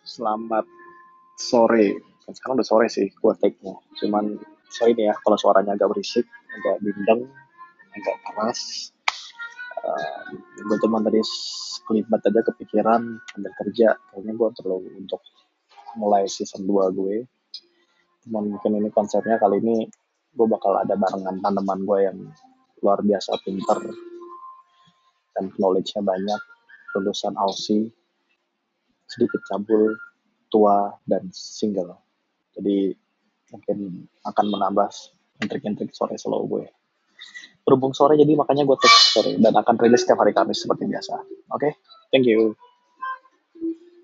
Selamat sore. Sekarang udah sore sih gua take-nya. Cuman sorry nih ya kalau suaranya agak berisik, agak bindeng, agak keras. Uh, gue cuma tadi sekelibat aja kepikiran ambil kerja. Kayaknya gue perlu untuk mulai season 2 gue. Cuman mungkin ini konsepnya kali ini gue bakal ada barengan tanaman gue yang luar biasa pinter dan knowledge-nya banyak lulusan Aussie sedikit cabul tua dan single. Jadi mungkin akan menambah intrik-intrik sore slow gue. Berhubung sore jadi makanya gue take sore dan akan rilis setiap hari Kamis seperti biasa. Oke? Okay? thank you